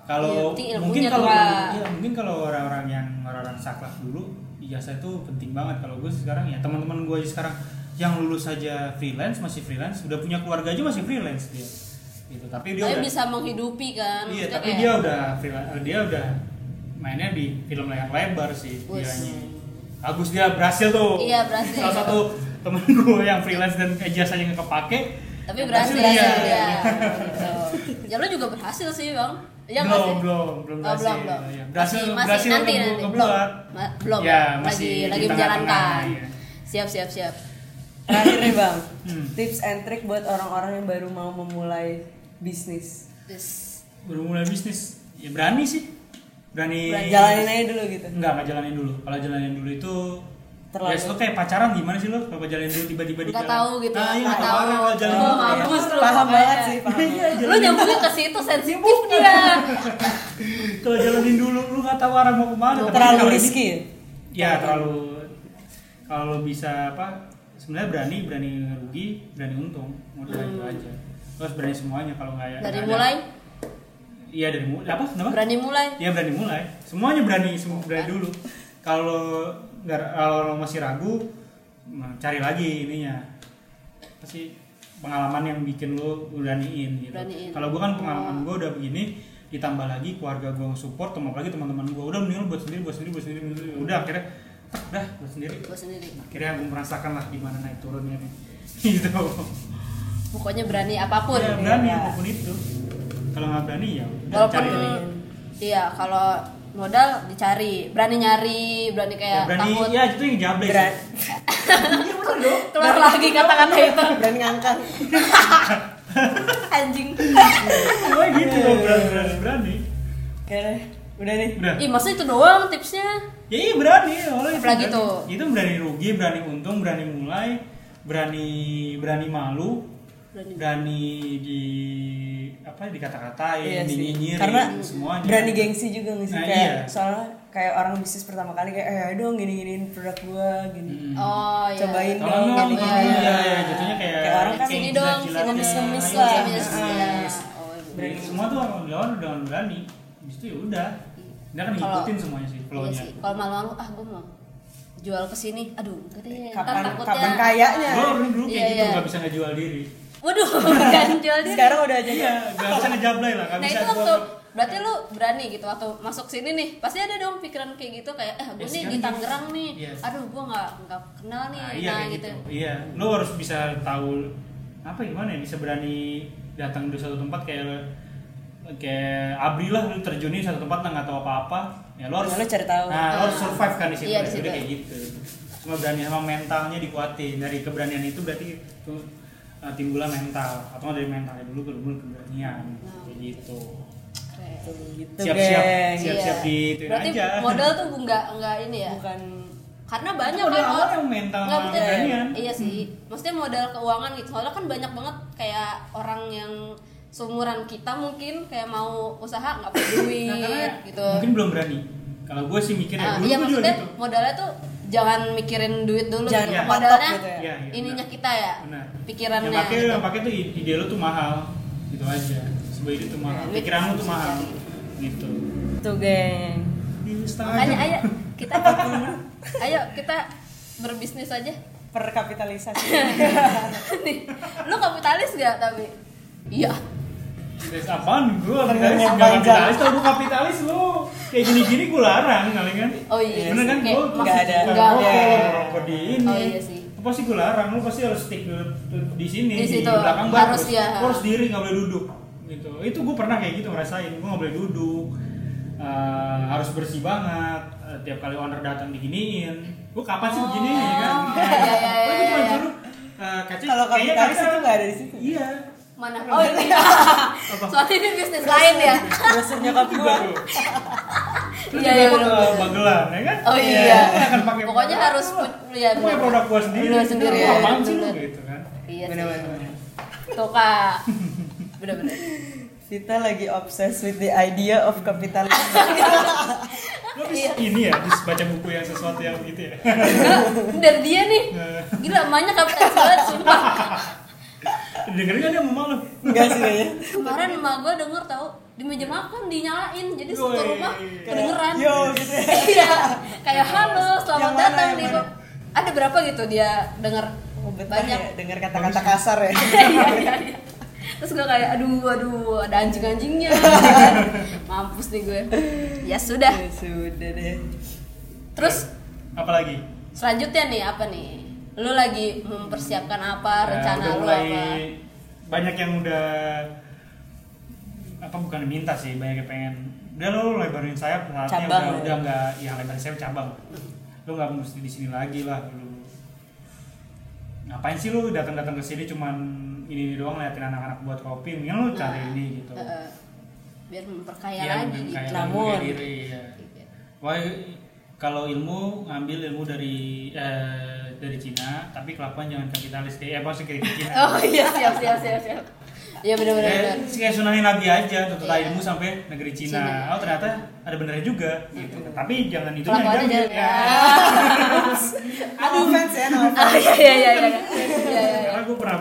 Kalau Iya, penting ilmunya mungkin kalau iya, mungkin kalau orang-orang yang orang-orang saklek dulu ijazah itu penting banget. Kalau gue sekarang ya teman-teman gue sekarang yang lulus saja freelance masih freelance, udah punya keluarga aja masih freelance dia. Gitu. Tapi dia Tapi udah bisa menghidupi kan? Iya, tapi kayak- dia udah freelance, dia udah mainnya di film layar lebar sih dianya. Bagus dia berhasil tuh. Iya, berhasil. Salah satu temen gue yang freelance dan ijazahnya nggak kepake. Tapi yang berhasil dia. ya. Gitu. Ya lo juga berhasil sih bang. Iya nggak belum, sih? belum, belum Oh, berhasil. belum, belum. Iya. Berhasil, Masih- masih berhasil nanti, nanti. ngebuat. Ma- belum. Ya, lagi masih lagi tengah-tengah, menjalankan. iya. Siap, siap, siap. Terakhir nih bang, Hmm. tips and trick buat orang-orang yang baru mau memulai bisnis. Terus Baru mulai bisnis, ya berani sih. Berani. Jalanin aja dulu gitu. Enggak, enggak jalanin dulu. Kalau jalanin dulu itu Terlalu- Ya, lo kayak pacaran gimana sih lo? Kalau jalanin dulu tiba-tiba di Nggak jalan. tahu gitu, Nah, iya, nggak tahu. Kalau jalanin Oh, dulu. Terus paham pokoknya. banget sih, paham. banget. lu nyambungnya ke situ sensitif dia. Kalau jalanin dulu, lu nggak tahu arah mau ke mana. Terlalu risky. ya? Terlalu kalau lo bisa apa sebenarnya berani berani rugi berani untung modal itu aja lo harus berani semuanya kalau nggak ya Hmm. Dari mulai iya dari mulai apa kenapa berani mulai. Iya berani mulai semuanya berani semua berani dulu kalau nggak kalau masih ragu nah, cari lagi ininya pasti pengalaman yang bikin lo beraniin gitu Beraniin. kalau gua kan pengalaman gua udah begini ditambah lagi keluarga gua support tambah lagi teman-teman gua udah mending lo buat sendiri buat sendiri buat sendiri, buat sendiri. udah akhirnya "Tak, dah buat sendiri Gue sendiri. akhirnya aku merasakan lah gimana naik turunnya nih gitu Pokoknya berani apa pun. ya, berani Iya. apa pun itu kalau nggak berani ya Walaupun iya kalau modal dicari, berani nyari, berani ya, kayak berani takut ya itu yang. Iya, bener dong keluar lagi kata-kata itu. Berani ngangkat. Anjing. gue gitu loh berani berani berani udah nih. udah Ih, masa itu doang tipsnya? ya iya berani itu Apalagi berani. tuh? itu berani rugi berani untung berani mulai berani berani malu Berani. berani di apa dikata-katain Iya sih. dinyinyirin Karena semuanya berani gengsi juga nggak sih Nah, kayak iya. soalnya kayak orang bisnis pertama kali kayak eh dong gini-giniin produk gua gini. Hmm. Oh iya. Cobain Tolong dong, dong, gini-gini. iya, iya, jatuhnya kayak Kayak orang kan Sini kayak dong, ngemis-ngemis iya, lah. Ngemis, Ah. iya. Oh, Berani. semua tuh orang lawan dengan berani Habis itu ya udah dia kan ngikutin semuanya sih Iya flow-nya sih. Kalau malu-malu ah gue mau jual ke sini. Aduh, enggak deh. Ntar Kapan takutnya- kapan kayaknya? gue dulu kayak Iya, gitu iya. nggak bisa ngejual diri Waduh, jual diri. Sekarang udah aja iya nggak bisa ngejablay lah nggak Nah bisa itu gua- waktu berarti lu berani gitu waktu masuk sini nih pasti ada dong pikiran kayak gitu kayak eh gue Ya, nih sekarang di. Tangerang nih Iya. aduh gue nggak nggak kenal nih nah, nah, iya kayak gitu. gitu. iya lo harus bisa tahu apa gimana ya bisa berani datang di satu tempat kayak kayak abri lah lu terjunin satu tempat nggak tahu apa-apa ya lo harus Ya, lo cari tahu. nah lo harus survive kan di situ Iya, ya. di situ. Jadi kayak gitu cuma berani sama mentalnya dikuatin dari keberanian itu berarti itu uh, timbullah mental. Atau dari mentalnya dulu ke dulu keberanian. Nah. kayak gitu. Kayak- gitu Siap-siap. Siap-siap Iya. diituin berarti aja. modal tuh nggak nggak ini ya? Bukan. Karena banyak modal kan awal yang mental nggak, keberanian. iya sih. Maksudnya modal keuangan gitu. Soalnya kan banyak banget kayak orang yang seumuran kita mungkin kayak mau usaha nggak punya duit Nah, karena gitu. mungkin belum berani. Kalau gue sih Ah, mikirnya dulu iya gue juga maksudnya gitu. modalnya tuh jangan mikirin duit dulu Jangan gitu. ya. modalnya gitu ya. Iya, iya, ininya benar. kita ya benar pikirannya yang pakai gitu. yang pakai tuh ide lo tuh mahal gitu aja sebuah ide tuh mahal Ya, pikiran lo tuh mahal gitu tuh geng. Makanya ayo kita ayo kita berbisnis aja Perkapitalisasi. nih lu kapitalis gak tapi iya Des apaan gue kapitalis nggak panjang. kapitalis kalau gue kapitalis lo kayak gini-gini gue larang kali kan oh iya bener kan gue nggak ada. nggak- rokok Iya. rokok di ini Oh, iya sih. Lu pasti gue larang lu pasti harus stick di, di sini Di situ. belakang Harus, bagus ya. Lu harus diri nggak boleh duduk gitu itu gue pernah kayak gitu ngerasain gue nggak boleh duduk Eh, harus bersih banget Eh, tiap kali owner datang diginiin gue kapan sih begini ya kan iya, iya, iya, Gua cuma iya. suruh eh, kaca Kalau kapitalis kaca- itu nggak ada di situ. iya mana oh iya. Soalnya ini bisnis lain ya. Terus nyokap gua. Terus Iya, juga iya, ke. Magelang ya kan? Oh iya. Gua akan pakai pokoknya produk harus ya punya produk gua sendiri Produk sendiri, Lu ya, apaan sih gitu kan? Iya sih. Bener-bener. tuh kak. Bener-bener Vita lagi obses with the idea of capitalism. Lu habis ini ya, habis baca buku yang sesuatu yang gitu ya? Enggak, dari dia nih. Gila emaknya kapitalis banget sumpah Dengerin kan dia mau malu Enggak sih kayaknya. kemarin emak gue denger tau di meja makan dinyalain jadi satu rumah kedengeran. Yo gitu. Ya. iya kayak halo selamat Yang mana, datang di mana? ada berapa gitu dia denger? Oh, banyak. ya dengar kata-kata kasar ya. iya iya iya. Terus gue kayak aduh aduh ada anjing anjingnya mampus nih gue. Ya sudah. Ya sudah deh. terus? Apalagi? selanjutnya nih apa nih lu lagi mempersiapkan apa? Ya, rencana lu apa? Banyak yang udah apa bukan minta sih banyak yang pengen. Udah lo lebarin sayap saatnya Cabang udah ya. udah nggak yang lebarin sayap cabang. Lo nggak mesti di sini lagi lah lo ngapain sih lo datang datang ke sini cuman ini, ini doang ngeliatin anak-anak buat kopi? Mendingan lo cari Nah, ini gitu. Heeh. biar memperkaya Iya, lagi mungkin gitu. Namun- memperkaya diri ya. Wah, kalau ilmu ngambil ilmu dari eh, dari Cina, tapi kelakuan jangan kapitalis kayak apa sih kayak Cina. oh iya siap siap siap siap iya benar benar Kayak, benar kayak Sunanin Nabi aja, tuntut Iya. ilmu sampai negeri Cina. Cina. Oh ternyata ada benernya juga, gitu. Tapi jangan itu kelakuannya jangan. Ya. Aduh fans ya no ah iya iya iya iya iya iya Karena gue pernah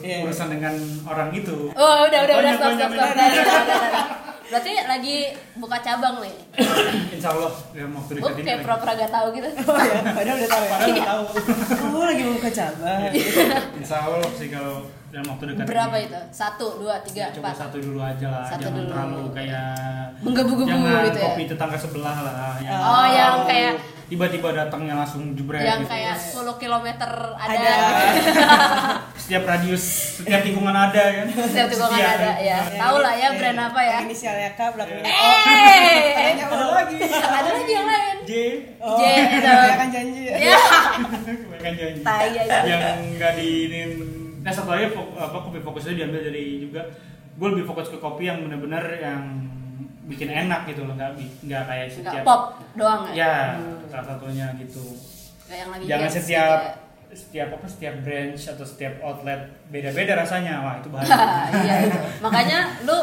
Iya. berurusan dengan orang itu. Oh udah udah udah stop stop stop. Berarti lagi buka cabang nih. Insya Allah dalam waktu Gue dekat ini. kayak pura-pura gak tahu gitu. oh ya padahal udah tahu ya Padahal udah tahu. oh lagi mau ke cabang Insya Allah sih kalau dalam waktu dekat Berapa ini. itu? Satu, dua, tiga, Ya, coba empat. satu dulu aja lah Satu jangan dulu. terlalu kayak Menggebu-gebu jangan gitu ya? kopi tetangga sebelah lah yang Oh, yang kayak- tiba-tiba datangnya langsung jebret Yang gitu. kayak 10 km ada. Ada. setiap radius setiap tikungan ada kan Setiap tikungan Setiap- ada ya. Tahu lah ya brand apa ya. Yang inisialnya K belakangnya O Eh, Kayaknya ada lagi ada lagi yang lain. J Oh, J itu. kebanyakan janji ya. Ya. kebanyakan janji Tai aja. yang nggak diinin nah satu lagi apa kopi fokusnya diambil dari juga gue lebih fokus ke kopi yang benar-benar yang bikin enak gitu loh nggak nggak kayak setiap pop doang ya. ya salah satunya gitu Kayak yang lagi jangan setiap gitu ya. Setiap apa setiap branch atau setiap outlet beda-beda rasanya wah itu bahaya iya itu. Makanya lu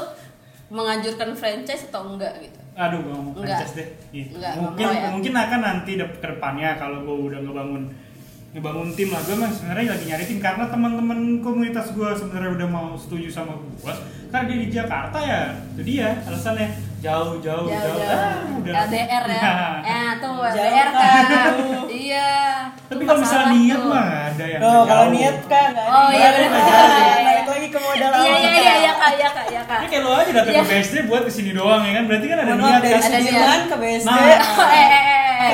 menganjurkan franchise atau enggak gitu? aduh gue mau Enggak. franchise deh gitu. Enggak, mungkin ya? mungkin akan nanti ke depannya kalau gue udah ngebangun ngebangun tim lah gue emang sebenarnya lagi nyari tim karena teman-teman komunitas gue sebenarnya udah mau setuju sama gue karena dia di Jakarta ya itu dia alasannya jauh jauh jauh, Ah, udah LDR ya. Nah. Eh tuh Jauh LDR kan. kan. Iya. tapi kalau misalnya niat mah ada yang Oh, kalau jauh. niat kan nggak ada. Oh, iya, ada. Balik lagi ke modal Iya awal iya iya iya kak iya kak iya kak. Ini kayak lo aja datang Iya. ke BSD buat ke sini doang ya kan berarti kan ada niat dari kan Ada Sudirman ke BSD. Nah. eh eh eh. Eh.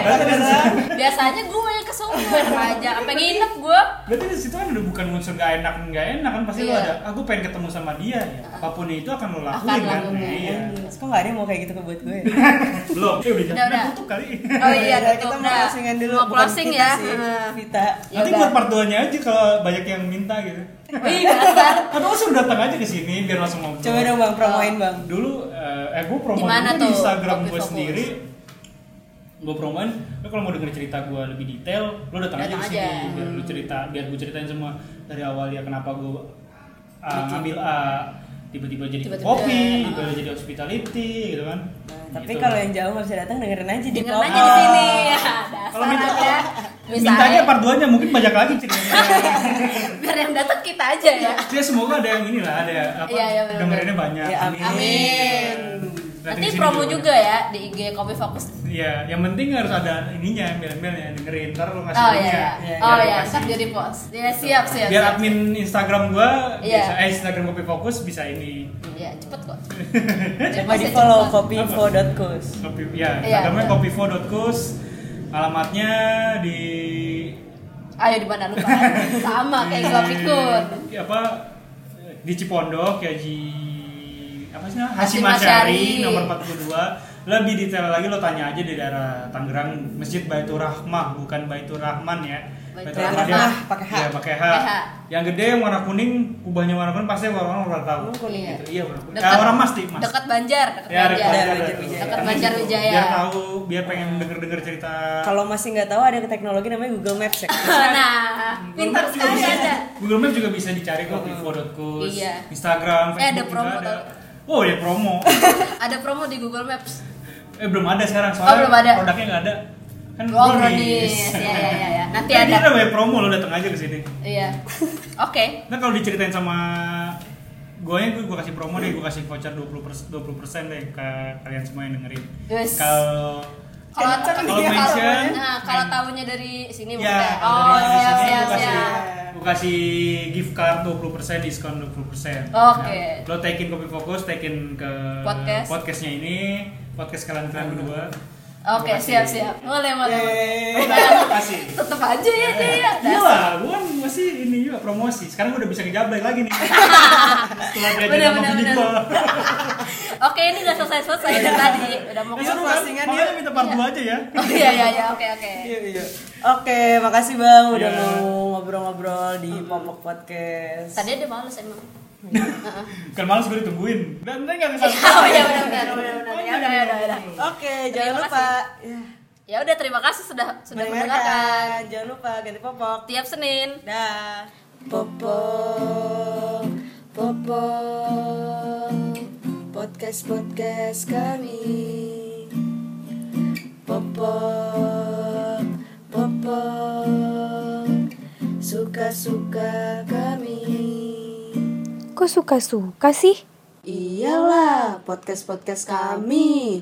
Biasanya gue yang ke Sumber aja. Sampai nginep gue. Berarti di situ kan udah bukan unsur gak enak nggak enak kan pasti lo Iya. ada. Aku pengen ketemu sama dia ya. Apa pun itu akan lo lakuin Akan kan. lakuin. Iya. Terus Kok nggak ada yang mau kayak gitu ke buat gue? Belum. Eh udah Udah, tutup kali. Oh iya tutup kita mau closingan dulu. Mau closing kita ya. Ya Nanti buat part 2 nya aja kalau banyak yang minta gitu. Dasar. Atau langsung datang aja ke sini biar langsung ngobrol. Coba dong bang, promoin bang. Dulu eh, eh gue promoin di tuh Instagram gue sendiri. Gue promoin, lo kalau mau denger cerita gue lebih detail, lo datang aja ke sini aja. biar lu cerita, biar gue ceritain semua dari awal ya kenapa gue uh, Bikin. ngambil A, tiba-tiba jadi Tiba-tiba, kopi, ah. tiba-tiba jadi hospitality gitu kan. Nah, tapi Gitu. kalau yang jauh nggak bisa datang dengerin aja di Dengerin aja di sini. Ya, Kalau minta aja. Bisa minta aja aja. part 2 nya mungkin banyak lagi ceritanya. Biar yang datang kita aja ya. ya semoga ada yang inilah ada apa iya, bener-bener. dengerinnya banyak. Ya, amin. Amin. Nanti promo juga juga ya di IG Kopi Fokus. Iya, yang penting harus ada ininya, email-emailnya dengerin. Ntar lo ngasih Oh iya. Iya, Oh iya, ntar kasih. jadi post. Ya siap siap. Biar siap. admin Instagram gua Iya. bisa eh Instagram Kopi Fokus bisa ini. Iya, cepet kok. Coba di follow kopinfo.kus. Kopi ya, Iya, Instagramnya iya. kopifo.kus. Alamatnya di Ayo di mana lupa. Sama kayak gua pikun. di apa di Cipondok ya di apa sih namanya? Asyari nomor 42 lebih detail lagi lo tanya aja di daerah Tangerang Masjid Baitur Rahmah bukan Baitur Rahman ya Baitur Rahmah, pakai H. Iya, pakai H. H. yang gede yang warna kuning kubahnya warna kuning pasti orang-orang udah tahu Oh, kuning ya? Gitu. iya warna kuning Dekat- Ah, warna emas sih mas Dekat Banjar, dekat ya dekat Banjar. Dekat Banjar gitu. Wijaya. biar tahu biar pengen denger-denger cerita Kalau masih nggak tahu ada teknologi namanya Google Maps ya. Nah, pintar sekali ada. Google Maps juga bisa dicari kok info.kus Iya. Instagram Eh, ada Facebook promo juga ada tau. oh ya promo Ada promo di Google Maps. eh belum ada sekarang soalnya Oh, belum ada. produknya nggak ada kan Oh, brownies. Ya, ya, ya, ya. Nanti Kan ada. kita banyak promo lo datang aja ke sini Iya. Oke. Nah kalau diceritain sama gue gue gue kasih promo deh, gue kasih voucher 20 persen 20 persen deh ke kalian semua yang dengerin. Yes. Kalau Kalau mention, nah, kalau tahunya dari sini ya, kalau Oh, siap siap kasih, siap. Kasih gift card 20 persen diskon 20 persen. Oke. lo takein kopi fokus, takein ke Podcast. podcastnya ini, podcast kalian kalian berdua. Oke, Gua kasih. siap siap. Boleh, boleh. Terima kasih. Tetep aja ya dia ya. Iya lah, gue kan masih ini juga promosi. Sekarang gue udah bisa ngejablay lagi nih. Setelah dia Bener, sama bini gua. Oke, ini udah selesai-selesai dari tadi. Udah mau Iya, Masuk kan? yuk. minta part 2 aja ya. Oh iya iya iya, oke oke. Iya iya. Oke, makasih Bang udah Iya. mau ngobrol-ngobrol di Popok Podcast. Tadi ada males emang. Kan malas gue ditungguin. Dan nanti enggak ke sana. Oh iya benar benar benar benar. Ya udah ya udah ya udah. Oke, jangan lupa ya, Ya udah terima kasih sudah sudah mendengarkan. mendengarkan. Jangan lupa ganti Popok. Tiap Senin. Dah. Popok, Popok, podcast podcast kami. Popok, Popok, suka suka kami. Kok suka-suka sih? Iyalah, podcast podcast kami.